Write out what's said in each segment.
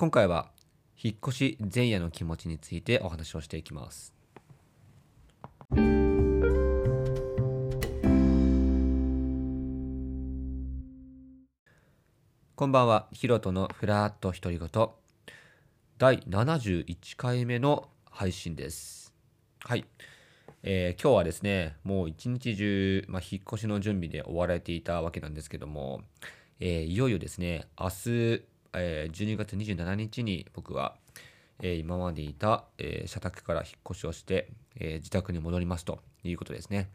今回は引っ越し前夜の気持ちについてお話をしていきます。こんばんはヒロトのフラット独り言。第71回目の配信です。はい。えー、今日はですね、もう一日中、まあ、引っ越しの準備で追われていたわけなんですけども、えー、いよいよですね、明日、えー、12月27日に僕は、えー、今までいた、えー、社宅から引っ越しをして、えー、自宅に戻りますということですね。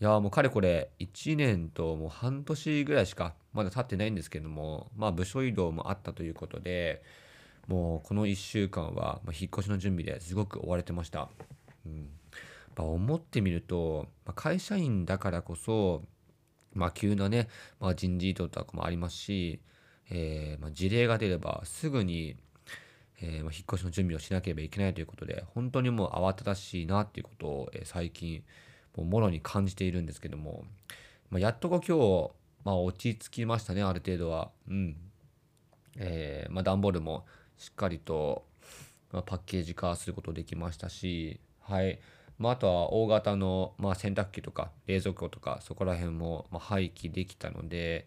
いやもうかれこれ1年ともう半年ぐらいしかまだ経ってないんですけども、まあ部署移動もあったということで、もうこの1週間は引っ越しの準備ですごく追われてました。うん、ぱ思ってみると、まあ、会社員だからこそ、まあ、急なね、まあ、人事異動とかもありますし、えー、まあ、事例が出ればすぐに、えー、まあ、引っ越しの準備をしなければいけないということで、本当にもう慌ただしいなっていうことを、えー、最近、もうもろに感じているんですけども、まあ、やっとこ今日、まあ、落ち着きましたね、ある程度は。うん。えー、まあ、段ボールもしっかりと、まあ、パッケージ化することできましたし、はい。まあ、あとは大型の、まあ、洗濯機とか冷蔵庫とかそこら辺も、ま廃棄できたので、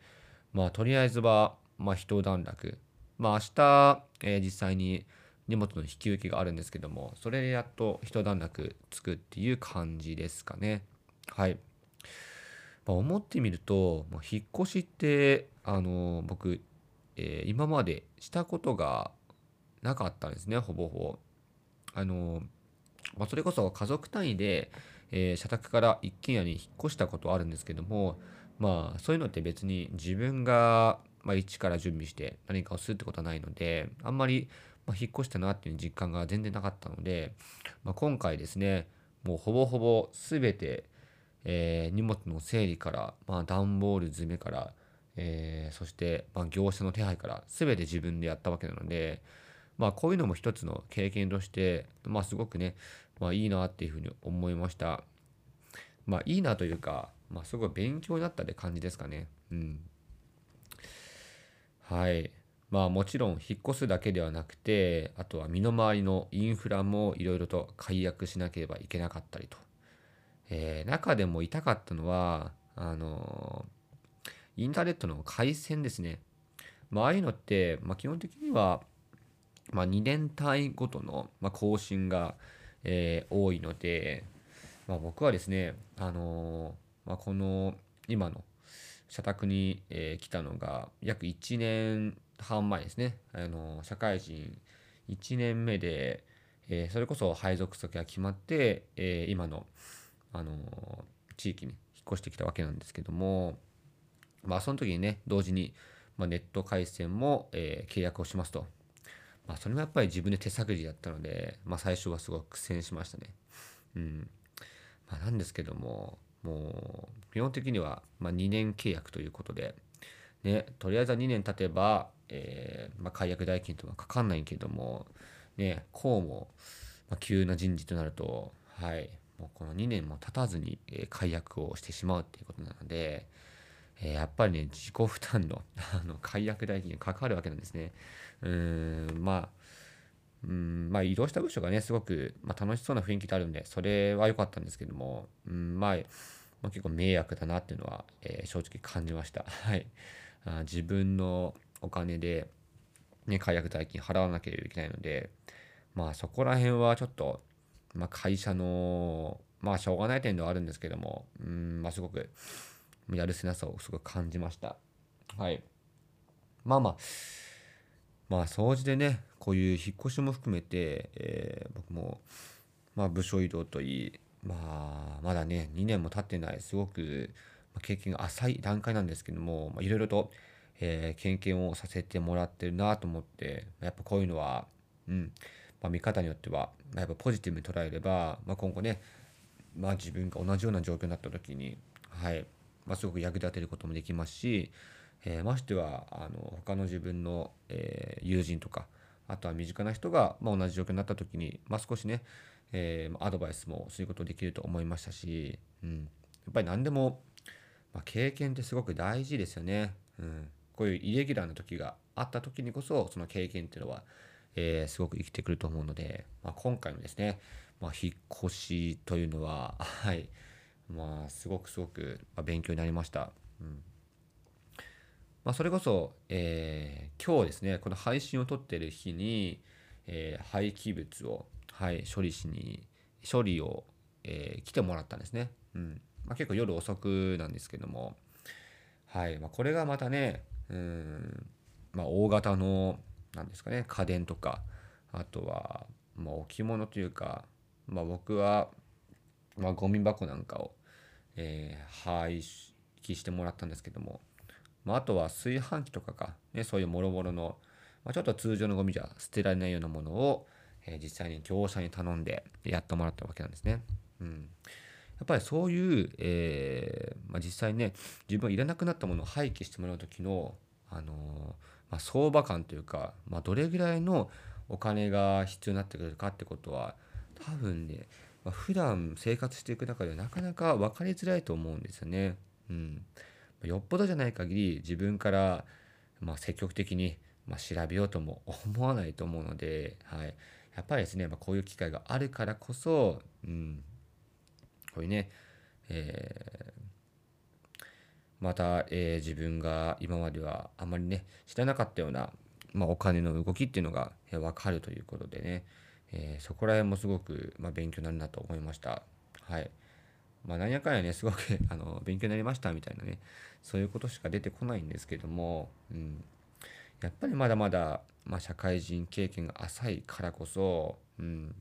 まあ、とりあえずは、まあ、一段落。まあ、明日、えー、実際に荷物の引き受けがあるんですけども、それでやっと一段落つくっていう感じですかね。はい。まあ、思ってみると、まあ、引っ越しって、あのー、僕、えー、今までしたことがなかったんですね、ほぼほぼ。あのーまあ、それこそ家族単位で、え、社宅から一軒家に引っ越したことあるんですけども、まあ、そういうのって別に自分が、まあ、一から準備して何かをするってことはないので、あんまり、まあ、引っ越したなっていう実感が全然なかったので、まあ、今回ですね、もうほぼほぼ全て、えー、荷物の整理から、まあ、段ボール詰めから、えー、そして、まあ、業者の手配から全て自分でやったわけなので、まあこういうのも一つの経験として、まあすごくね、まあいいなっていうふうに思いました。まあいいなというか、まあすごい勉強になったって感じですかね。うん。はい。まあもちろん引っ越すだけではなくて、あとは身の回りのインフラもいろいろと解約しなければいけなかったりと。えー、中でも痛かったのは、あのー、インターネットの回線ですね。まああいうのって、まあ基本的には、まあ、2年単位ごとの、ま更新が、えー、多いので、まあ、僕はですね、あのー、まあ、この今の社宅に、えー、来たのが約1年半前ですね、あの社会人1年目で、えそれこそ配属先が決まって、え今の、あの地域に引っ越してきたわけなんですけども、まあ、その時にね同時に、まネット回線も、え契約をしますと。まあ、それもやっぱり自分で手探りだったので、まあ、最初はすごく苦戦しましたね。うん。まあ、なんですけども、もう、基本的には、ま、2年契約ということで、ね、とりあえずは2年経てば、えー、ま、解約代金とはかかんないけども、ね、こうも、ま、急な人事となると、はい、もうこの2年も経たずに、え、解約をしてしまうっていうことなので、え、やっぱりね、自己負担のあの解約代金がかかるわけなんですね。うん、まあ、うん、まあ移動した部署がね、すごく、まあ、楽しそうな雰囲気であるんで、それは良かったんですけども、うん、まあ、まあ、結構迷惑だなっていうのは、えー、正直感じました。はい。あ自分のお金で、ね、解約代金払わなければいけないので、まあそこら辺はちょっと、まあ会社の、まあしょうがない点ではあるんですけども、うん、まあすごく、やるせなさをすごく感じました。はい。まあまあ、まあ掃除でね、こういう引っ越しも含めて、えー、僕も、まあ部署移動といい、まあまだね、2年も経ってない、すごく経験が浅い段階なんですけども、いろいろと、えー、経験をさせてもらってるなと思って、やっぱこういうのは、うん、まあ、見方によってはま、やっぱポジティブに捉えれば、まあ、今後ね、まあ自分が同じような状況になった時に、はい、まあ、すごく役立てることもできますし、えー、ましてはあの他の自分の、えー、友人とかあとは身近な人が、まあ、同じ状況になった時に、まあ、少しね、えー、アドバイスもすることできると思いましたし、うん、やっぱり何でも、まあ、経験ってすごく大事ですよね、うん、こういうイレギュラーな時があった時にこそその経験っていうのは、えー、すごく生きてくると思うので、まあ、今回のですね、まあ、引っ越しというのははい。まあすごくすごく勉強になりました。うん。まあ、それこそ、えー、今日ですねこの配信を撮ってる日に、えー、廃棄物を、はい、処理しに処理を、えー、来てもらったんですね。うん。まあ、結構夜遅くなんですけども、はい。まあ、これがまたねうん、まあ、大型のなんですかね家電とかあとは、まあ、置物というか、まあ、僕は、まあ、ゴミ箱なんかを、えー、廃棄してもらったんですけども、まあ、あとは炊飯器とかか、ね、そういうもろもろの、まあ、ちょっと通常のゴミじゃ捨てられないようなものを、えー、実際に業者に頼んでやってもらったわけなんですね。うんやっぱりそういう、えーまあ、実際ね自分がいらなくなったものを廃棄してもらう時の、あのー、まあ、相場感というか、まあ、どれぐらいのお金が必要になってくるかってことは多分ね、まあ、普段生活していく中ではなかなか分かりづらいと思うんですよね。うん、よっぽどじゃない限り自分から、まあ、積極的に、まあ、調べようとも 思わないと思うので、はい、やっぱりですね、まあ、こういう機会があるからこそ、うん、こういうね、えー、また、えー、自分が今まではあまりね知らなかったような、まあ、お金の動きっていうのが分かるということでね、えー、そこら辺もすごく、まあ、勉強になるなと思いました。はい。まあ、なんやかんやね、すごく あの勉強になりましたみたいなね、そういうことしか出てこないんですけども、うん、やっぱりまだまだ、まあ、社会人経験が浅いからこそ、うん、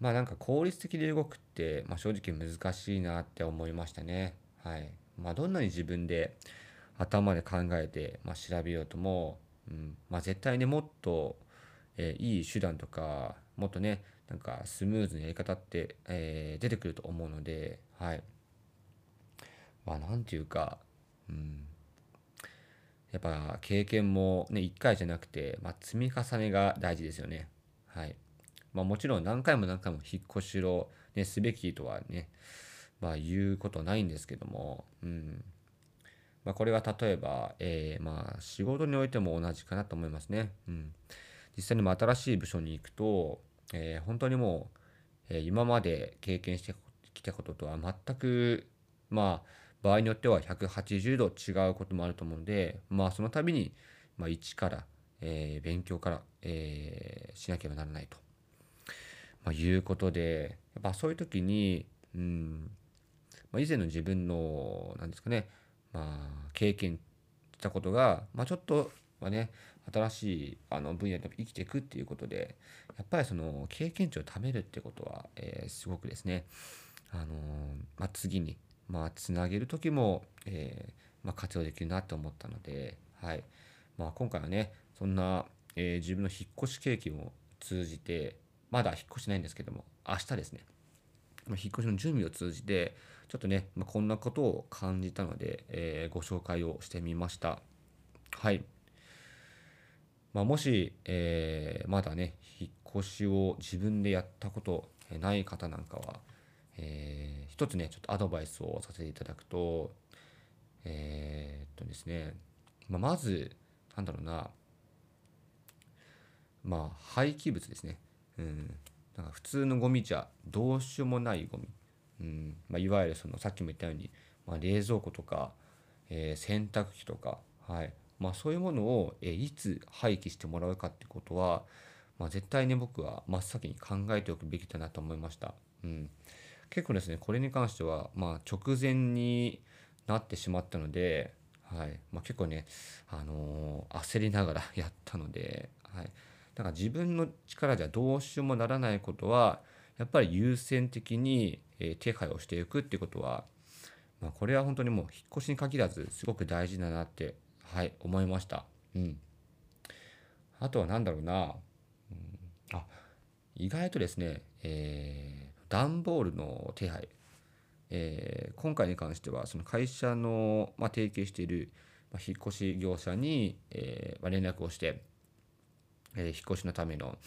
まあなんか効率的で動くって、まあ、正直難しいなって思いましたね。はい。まあどんなに自分で頭で考えて、まあ、調べようとも、うんまあ、絶対ねもっと、えー、いい手段とかもっとねなんかスムーズなやり方って、えー、出てくると思うのではい。まあなんていうか、うん、やっぱ経験もね1回じゃなくて、まあ、積み重ねが大事ですよね。はい。まあ、もちろん何回も何回も引っ越しろ、ね、すべきとはね、まあ、言うことないんですけども、うん。まあ、これは例えば、えー、まあ仕事においても同じかなと思いますね。うん、実際にも新しい部署に行くと、えー、本当にもう、えー、今まで経験してきたこととは全くまあ場合によっては180度違うこともあると思うのでまあその度に、まあ、一から、えー、勉強から、えー、しなければならないと。まあ、いうことでやっぱそういう時に、うんまあ、以前の自分の何ですかね、まあ、経験したことが、まあ、ちょっとはね新しいあの分野で生きていくっていうことでやっぱりその経験値を貯めるってことは、えー、すごくですね、あのー、まあ、次に、まあ、つなげる時も、えー、まあ、活用できるなと思ったので、はいまあ、今回はねそんな、え自分の引っ越し経験を通じて、まだ引っ越しないんですけども、明日ですね、ま引っ越しの準備を通じて、ちょっとね、まこんなことを感じたので、えー、ご紹介をしてみました。はい。まあ、もし、えー、まだね、引っ越しを自分でやったことない方なんかは、えー、一つね、ちょっとアドバイスをさせていただくと、えー、っとですね、まあ、まず、なんだろうな、まあ、廃棄物ですね。うん、なんか普通のゴミじゃどうしようもないゴミ、うん。まあ、いわゆるそのさっきも言ったように、まあ、冷蔵庫とか、えー、洗濯機とか、はい。まあ、そういうものを、え、いつ廃棄してもらうかってことは、まあ、絶対に僕は真っ先に考えておくべきだなと思いました。うん、結構ですねこれに関しては、まあ、直前になってしまったので、はい。まあ、結構ね、あのー、焦りながら やったので、はい。だから自分の力じゃどうしようもならないことはやっぱり優先的にえ手配をしていくっていうことは、まあ、これは本当にもう引っ越しに限らずすごく大事だなってはい思いました。うん、あとは何だろうな、うん、あ意外とですね、えー、段ボールの手配、えー、今回に関してはその会社の、まあ、提携している、まあ、引っ越し業者に、えーまあ、連絡をしてえー、引っ越しのための、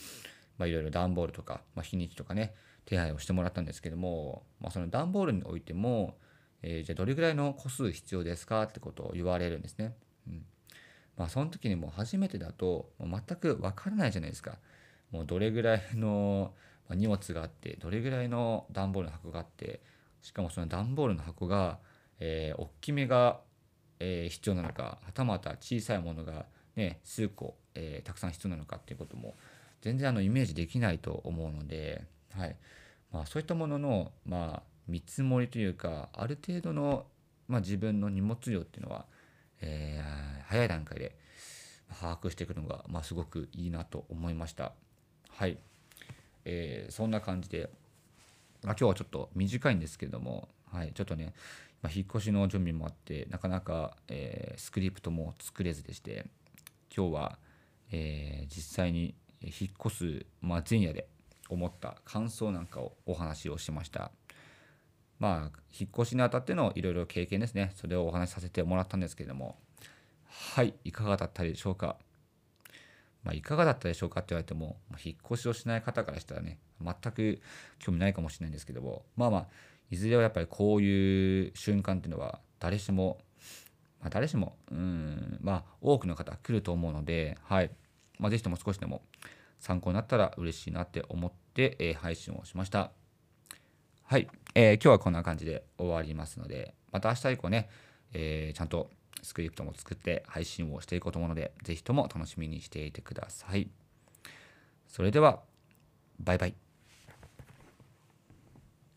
まあ、いろいろ段ボールとか、まあ、日にちとかね手配をしてもらったんですけども、まあ、その段ボールにおいても、えー、じゃあどれぐらいの個数必要ですかってことを言われるんですね。うんまあその時にもう初めてだともう全くわからないじゃないですか。もうどれぐらいの荷物があってどれぐらいの段ボールの箱があってしかもその段ボールの箱が、えー、大きめが、えー、必要なのかはたまた小さいものが、ね、数個、えー、たくさん必要なのかっていうことも全然あのイメージできないと思うので、はいまあ、そういったものの、まあ、見積もりというかある程度の、まあ、自分の荷物量っていうのは、えー、早い段階で把握していくのが、まあ、すごくいいなと思いました。はい、えー、そんな感じで、まあ、今日はちょっと短いんですけれども、はい、ちょっとね、まあ、引っ越しの準備もあってなかなか、えー、スクリプトも作れずでして今日は、えー、実際に引っ越す、まあ、前夜で思った感想なんかをお話をしました。まあ、引っ越しにあたってのいろいろ経験ですね。それをお話しさせてもらったんですけれども、はい、いかがだったでしょうか？まあ、いかがだったでしょうかって言われても、まあ、引っ越しをしない方からしたらね、全く興味ないかもしれないんですけども、まあまあ、いずれはやっぱりこういう瞬間っていうのは、誰しも、まあ、誰しも、うん、まあ、多くの方来ると思うので、はい、まあ、ぜひとも少しでも参考になったら嬉しいなって思って、えー、配信をしました。はい、えー、今日はこんな感じで終わりますので、また明日以降ね、えー、ちゃんとスクリプトも作って配信をしていこうと思うので、ぜひとも楽しみにしていてください。それでは、バイバイ。